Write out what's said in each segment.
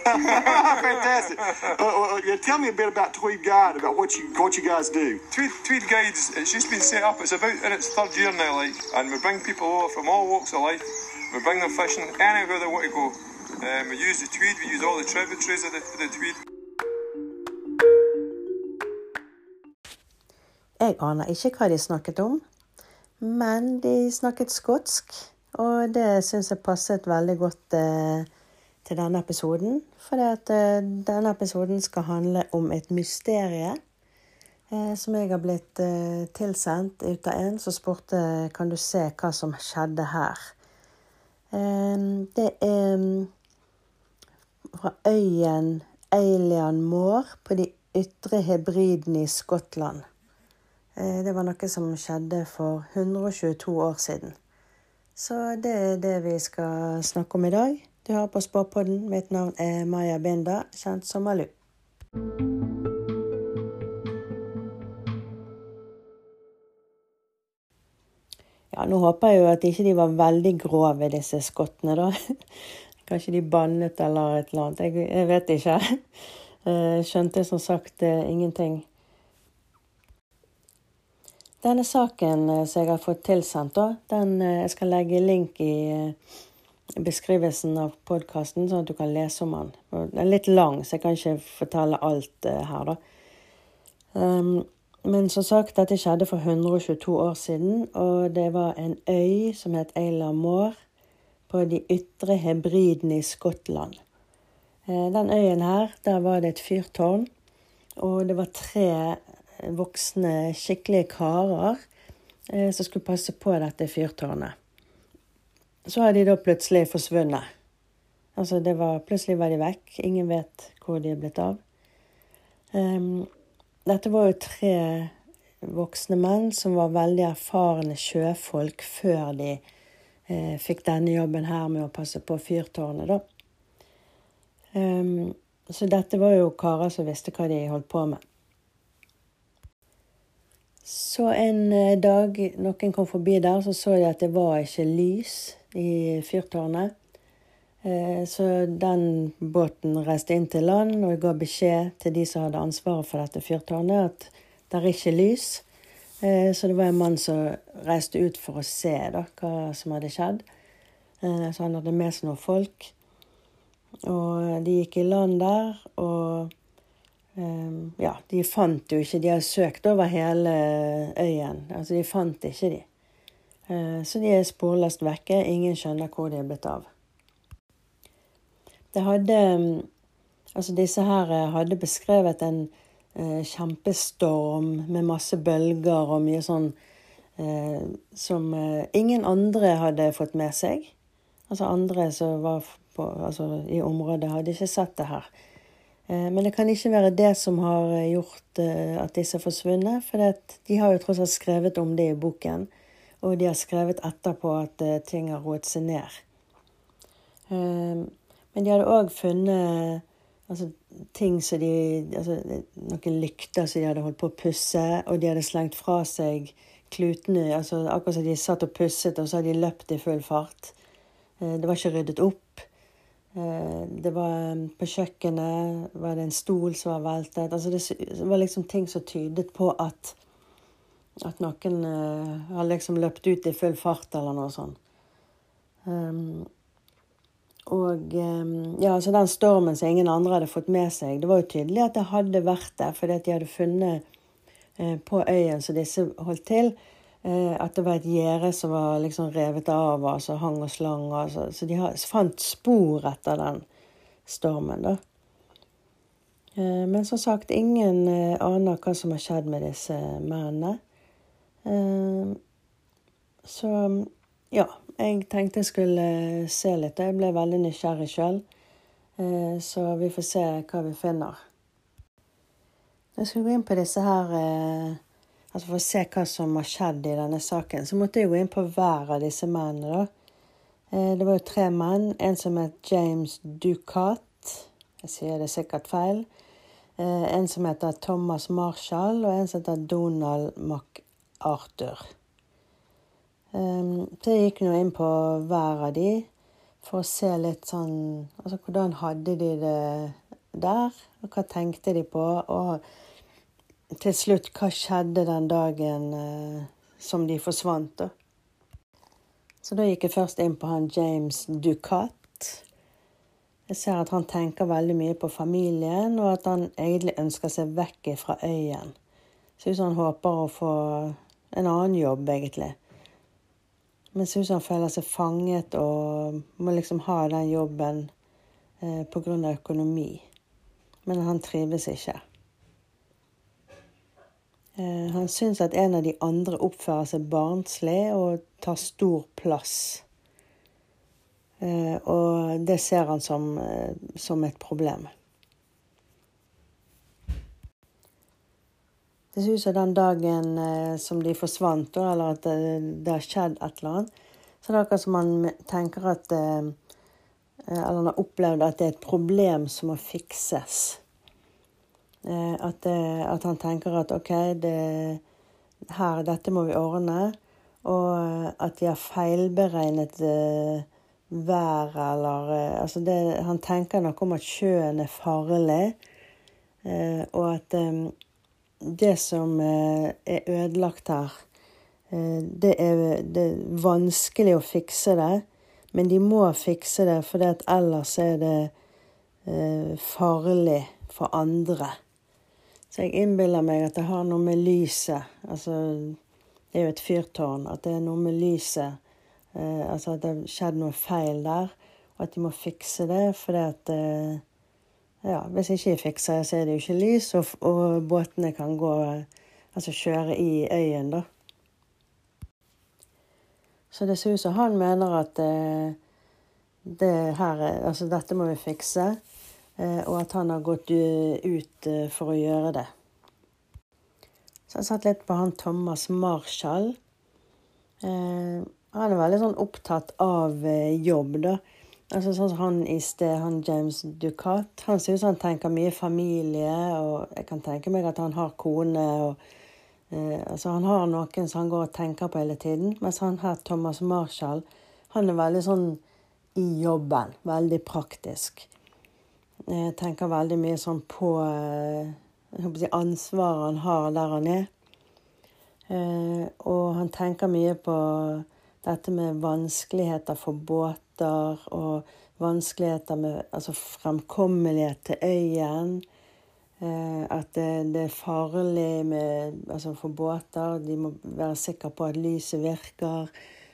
Fantastic. Uh, uh, tell me a bit about Tweed Guide, about what you what you guys do. Tweed, Tweed Guides, it's just been set up. It's about in its third year now, like, and we bring people over from all walks of life. We bring them fishing anywhere they want to go. Um, we use the Tweed, we use all the tributaries of the, the Tweed. Jeg aner ikke hva de snakket om, men de snakket skotsk. Og det syns jeg passet veldig godt eh, til denne episoden. For eh, denne episoden skal handle om et mysterie eh, som jeg har blitt eh, tilsendt ut av en som spurte kan du se hva som skjedde her. Eh, det er mm, fra øyen Eilian Moor på de ytre hebridene i Skottland. Eh, det var noe som skjedde for 122 år siden. Så det er det vi skal snakke om i dag. Du hører på Spåpodden. Mitt navn er Maja Binda, kjent som Malu. Ja, nå håper jeg jo at ikke de var veldig grove, disse skottene, da. Kanskje de bannet eller et eller annet. Jeg, jeg vet ikke. Jeg skjønte som sagt eh, ingenting. Denne saken eh, som jeg har fått tilsendt, da, den, jeg skal legge link i beskrivelsen av podkasten, sånn at du kan lese om den. Den er litt lang, så jeg kan ikke fortelle alt her, da. Um, men som sagt, dette skjedde for 122 år siden, og det var en øy som het Eila Moor på de ytre hebridene i Skottland. Eh, den øyen her, der var det et fyrtårn, og det var tre voksne, skikkelige karer eh, som skulle passe på dette fyrtårnet. Så har de da plutselig forsvunnet. Altså, det var, plutselig var de vekk. Ingen vet hvor de er blitt av. Um, dette var jo tre voksne menn som var veldig erfarne sjøfolk før de eh, fikk denne jobben her med å passe på fyrtårnet, da. Um, så dette var jo karer som visste hva de holdt på med. Så en eh, dag noen kom forbi der, så så de at det var ikke lys i fyrtårnet. Eh, så den båten reiste inn til land og ga beskjed til de som hadde ansvaret for dette fyrtårnet, at det er ikke lys. Eh, så det var en mann som reiste ut for å se da, hva som hadde skjedd. Eh, så han hadde med seg noen folk. Og de gikk i land der, og ja, de fant jo ikke De har søkt over hele øyen. Altså, de fant ikke de. Så de er sporløst vekke. Ingen skjønner hvor de er blitt av. Det hadde mm, Altså, disse her eh, hadde beskrevet en eh, kjempestorm med masse bølger og mye sånn eh, som eh, ingen andre hadde fått med seg. Altså andre som var på, altså, i området, hadde ikke sett det her. Eh, men det kan ikke være det som har gjort eh, at disse har forsvunnet. For de har jo tross alt skrevet om det i boken. Og de har skrevet etterpå at ting har roet seg ned. Men de hadde òg funnet altså, ting som de altså, Noen lykter som de hadde holdt på å pusse, og de hadde slengt fra seg klutene. altså Akkurat som de satt og pusset, og så hadde de løpt i full fart. Eh, det var ikke ryddet opp. Eh, det var På kjøkkenet var det en stol som var veltet. altså Det var liksom ting som tydet på at at noen uh, har liksom løpt ut i full fart, eller noe sånt. Um, og um, ja, så den stormen som ingen andre hadde fått med seg, det var jo tydelig at det hadde vært der, fordi at de hadde funnet uh, på øyen som disse holdt til, uh, at det var et gjerde som var liksom revet av, altså hang og slang. Og Så de fant spor etter den stormen, da. Men som sagt, ingen aner hva som har skjedd med disse mennene. Så ja, jeg tenkte jeg skulle se litt. Jeg ble veldig nysgjerrig sjøl. Eh, så vi får se hva vi finner. Når jeg skulle gå inn på disse her eh, Altså for å se hva som har skjedd i denne saken, så måtte jeg gå inn på hver av disse mennene, da. Eh, det var jo tre menn. En som het James Ducat. Jeg sier det sikkert feil. En som heter Thomas Marshall, og en som heter Donald MacArthur. Um, så jeg gikk nå inn på hver av de For å se litt sånn Altså hvordan hadde de det der? Og hva tenkte de på? Og til slutt, hva skjedde den dagen eh, som de forsvant, da? Så da gikk jeg først inn på han James Ducat. Jeg ser at han tenker veldig mye på familien, og at han egentlig ønsker seg vekk fra øyen. Ut som han håper å få en annen jobb, egentlig. Men ut han føler seg fanget og må liksom ha den jobben eh, pga. økonomi. Men han trives ikke. Eh, han syns at en av de andre oppfører seg barnslig og tar stor plass. Eh, og det ser han som, eh, som et problem. Det ser ut som den dagen eh, som de forsvant, eller at det, det har skjedd et eller annet, så det er akkurat som man tenker at eh, Eller han har opplevd at det er et problem som må fikses. Eh, at, at, han tenker at OK, det, her, dette må vi ordne. Og at de har feilberegnet været eller Altså det, han tenker noe om at sjøen er farlig, og at det som eh, er ødelagt her, eh, det er, det er, vanskelig å fikse det. Men de må fikse det, for ellers er det eh, farlig for andre. Så jeg innbiller meg at det har noe med lyset Altså, det er jo et fyrtårn. At det er noe med lyset Altså at det har skjedd noe feil der, og at de må fikse det fordi at ja, hvis ikke jeg fikser så er det jo ikke lys, og, og båtene kan gå Altså kjøre i øyen, da. Så det ser ut som han mener at eh, det her, altså dette må vi fikse, eh, og at han har gått ut eh, for å gjøre det. Så jeg satt litt på han Thomas Marshall. Eh, han er veldig sånn opptatt av eh, jobb, da. Altså Sånn han i sted, han James Ducat. Han ser ut som han tenker mye familie, og jeg kan tenke meg at han har kone. og eh, altså Han har noen som han går og tenker på hele tiden. Mens han her, Thomas Marshall, han er veldig sånn i jobben. Veldig praktisk. Jeg tenker veldig mye sånn på eh, si, ansvaret han har der han er. Eh, og han tenker mye på dette med vanskeligheter for båter og vanskeligheter med altså fremkommelighet til øyen. Eh, at det, det, er farlig med, altså for båter. De må være sikre på at lyset virker.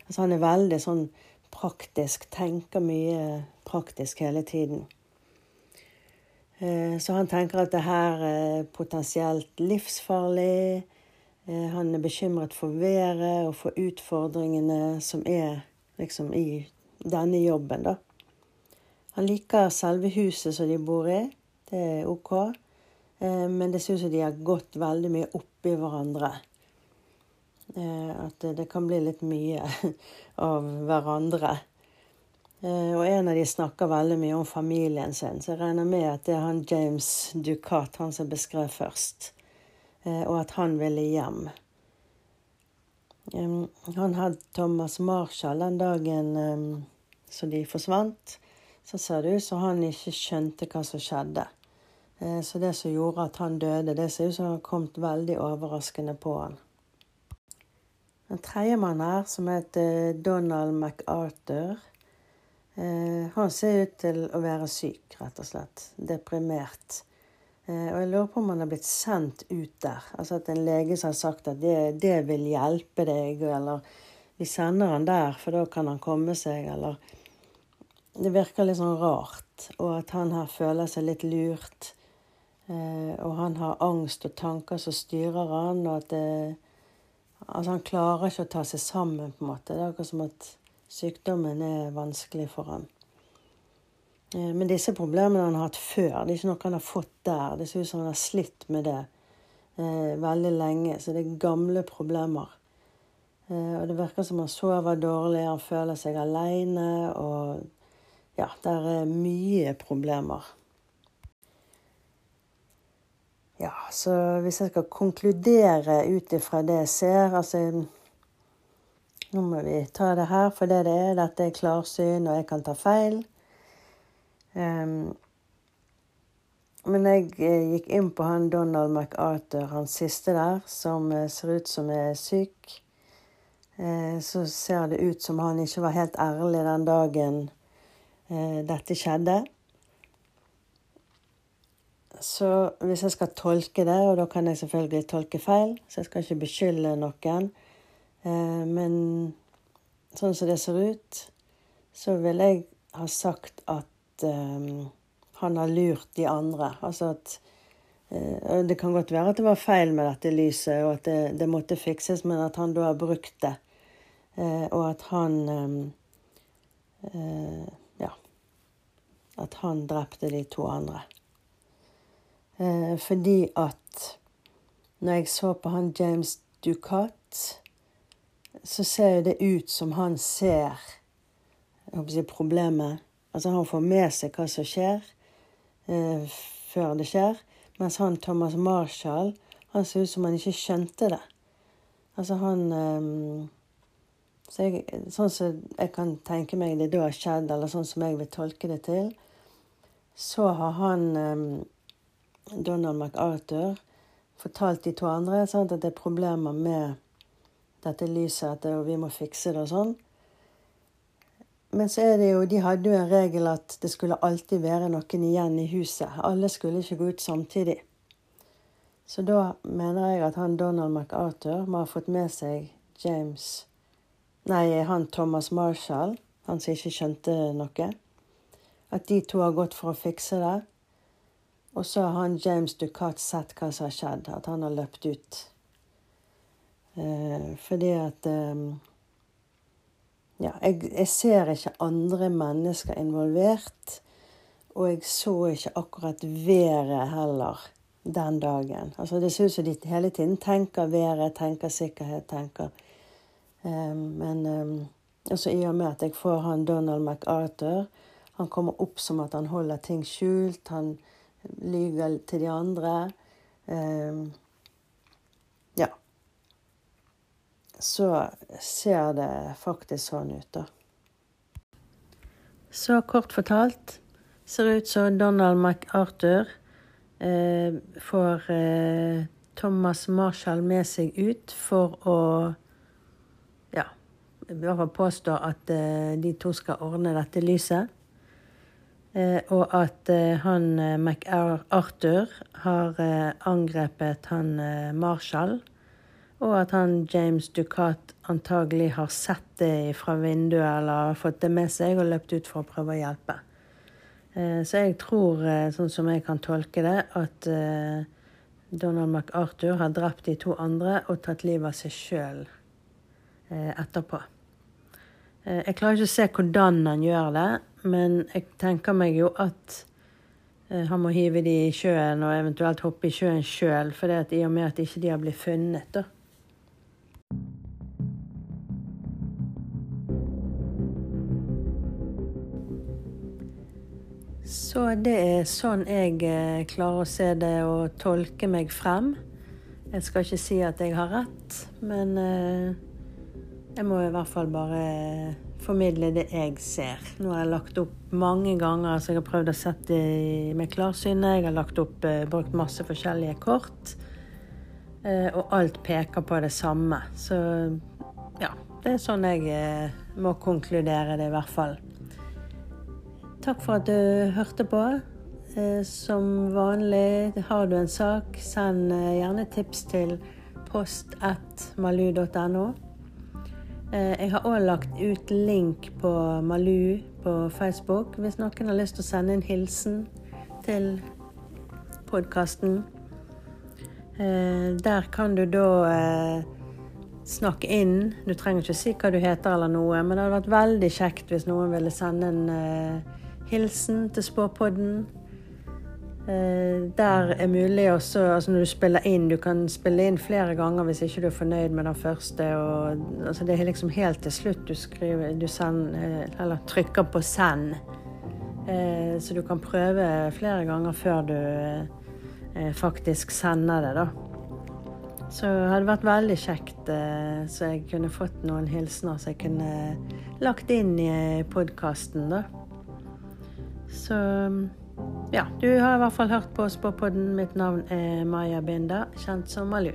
Altså han er veldig sånn praktisk. Tenker mye praktisk hele tiden. Eh, så han tenker at det her er potensielt livsfarlig. Eh, han er bekymret for været og for utfordringene som er liksom i denne jobben, da. Han liker selve huset som de bor i. Det er OK. Eh, men det ser ut som de har gått veldig mye oppi hverandre. Eh, at det kan bli litt mye av hverandre. Og en av de snakker veldig mye om familien sin, så jeg regner med at det er han James Ducat, han som beskrev først. Og at han ville hjem. Han hadde Thomas Marshall den dagen så de forsvant, så ser det ut som han ikke skjønte hva som skjedde. Eh, så det som gjorde at han døde, det ser ut som har kommet veldig overraskende på han. En tredjemann her, som heter Donald MacArthur, eh, han ser ut til å være syk, rett og slett. Deprimert. Eh, og jeg lurer på om han har blitt sendt ut der. Altså at en lege som har sagt at det, det vil hjelpe deg, eller vi sender han der, for da kan han komme seg, eller det virker litt sånn rart. Og at han her føler seg litt lurt. Eh, og han har angst og tanker som styrer han, og at det, Altså, han klarer ikke å ta seg sammen, på en måte. Det er akkurat som at sykdommen er vanskelig for ham. Eh, men disse problemene han har hatt før, det er ikke noe han har fått der. Det ser ut som han har slitt med det eh, veldig lenge. Så det er gamle problemer. Eh, og det virker som han sover dårlig, han føler seg aleine, og ja, det er mye problemer. Ja, så hvis jeg skal konkludere ut ifra det jeg ser altså, nå må vi ta det her for det det er. Dette er klarsyn, og jeg kan ta feil. Um, men jeg eh, gikk inn på han Donald MacArthur, han siste der, som eh, ser ut som er syk. Eh, så ser det ut som han ikke var helt ærlig den dagen dette skjedde. Så hvis jeg skal tolke det, og da kan jeg selvfølgelig tolke feil, så jeg skal ikke beskylde noen men sånn som det ser ut, så vil jeg ha sagt at um, han har lurt de andre. Altså at uh, Det kan godt være at det var feil med dette lyset, og at det, det måtte fikses, men at han da har brukt det. Uh, og at han um, uh, Ja. At han drepte de to andre. fordi at når jeg så på han James Ducat så ser det ut som han ser jeg håper å si, problemet. Altså han får med seg hva som skjer, eh, før det skjer. Mens han Thomas Marshall, han ser ut som han ikke skjønte det. Altså han eh, så jeg, Sånn som jeg kan tenke meg det da har skjedd, eller sånn som jeg vil tolke det til, så har han eh, Donald MacArthur fortalt de to andre sant, at det er problemer med dette lyset, at vi må fikse det og sånn. Men så er det jo, de hadde jo en regel at det skulle alltid være noen igjen i huset. Alle skulle ikke gå ut samtidig. Så da mener jeg at han Donald MacArthur må ha fått med seg James Nei, han Thomas Marshall, han som ikke skjønte noe. At de to har gått for å fikse det. Og så har han James Ducat sett hva som har skjedd. At han har løpt ut Eh, fordi at eh, Ja, jeg, jeg, ser ikke andre mennesker involvert. Og jeg så ikke akkurat været heller den dagen. Altså Det ser ut som de hele tiden tenker været, tenker sikkerhet, tenker um, Men um, altså i og med at jeg får han Donald MacArthur Han kommer opp som at han holder ting skjult. Han lyver til de andre. Eh, ja så ser det faktisk sånn ut, da. Så kort fortalt ser det ut som Donald MacArthur eh, får eh, Thomas Marshall med seg ut for å Ja, i hvert fall påstå at eh, de to skal ordne dette lyset. Eh, og at eh, han eh, MacArthur har angrepet han Marshall og at han James Ducat antagelig har sett det fra vinduet eller fått det med seg og løpt ut for å prøve å hjelpe. Eh, så jeg tror, eh, sånn som jeg kan tolke det, at eh, Donald MacArthur har drept de to andre og tatt livet av seg sjøl etterpå. Jeg klarer ikke å se hvordan han gjør det, men jeg tenker meg jo at han må hive de i sjøen og eventuelt hoppe i sjøen sjøl, for i og med at ikke de har blitt funnet, da. Så det er sånn jeg eh, klarer å se det og tolke meg frem. Jeg skal ikke si at jeg har rett, men eh, jeg må i hvert fall bare formidle det jeg ser. Nå har jeg lagt opp mange ganger, så jeg har prøvd å sette det med klarsynet. Jeg har lagt opp, eh, brukt masse forskjellige kort. Og alt peker på det samme. Så ja, det er sånn jeg må konkludere det, i hvert fall. Takk for at du hørte på. Eh, som vanlig, har du en sak, send eh, gjerne tips til post1malu.no. Eh, jeg har òg lagt ut link på Malu på Facebook hvis noen har lyst til å sende en hilsen til podkasten. Der kan du da snakke inn. Du trenger ikke si hva du heter eller noe, men det hadde vært veldig kjekt hvis noen ville sende en hilsen til Spåpodden. Eh, der er mulig også altså Når du spiller inn Du kan spille inn flere ganger hvis ikke du er fornøyd med den første. Og, altså det er liksom helt til slutt du skriver Du send, eh, eller trykker på 'send'. Eh, så du kan prøve flere ganger før du faktisk sender det, da. Så det hadde vært veldig kjekt så jeg kunne fått noen hilsener så jeg kunne lagt inn i podkasten, da. Så ja, du har i hvert fall hørt på Spåpodden. Mitt navn er Maja Binda, kjent som Malu.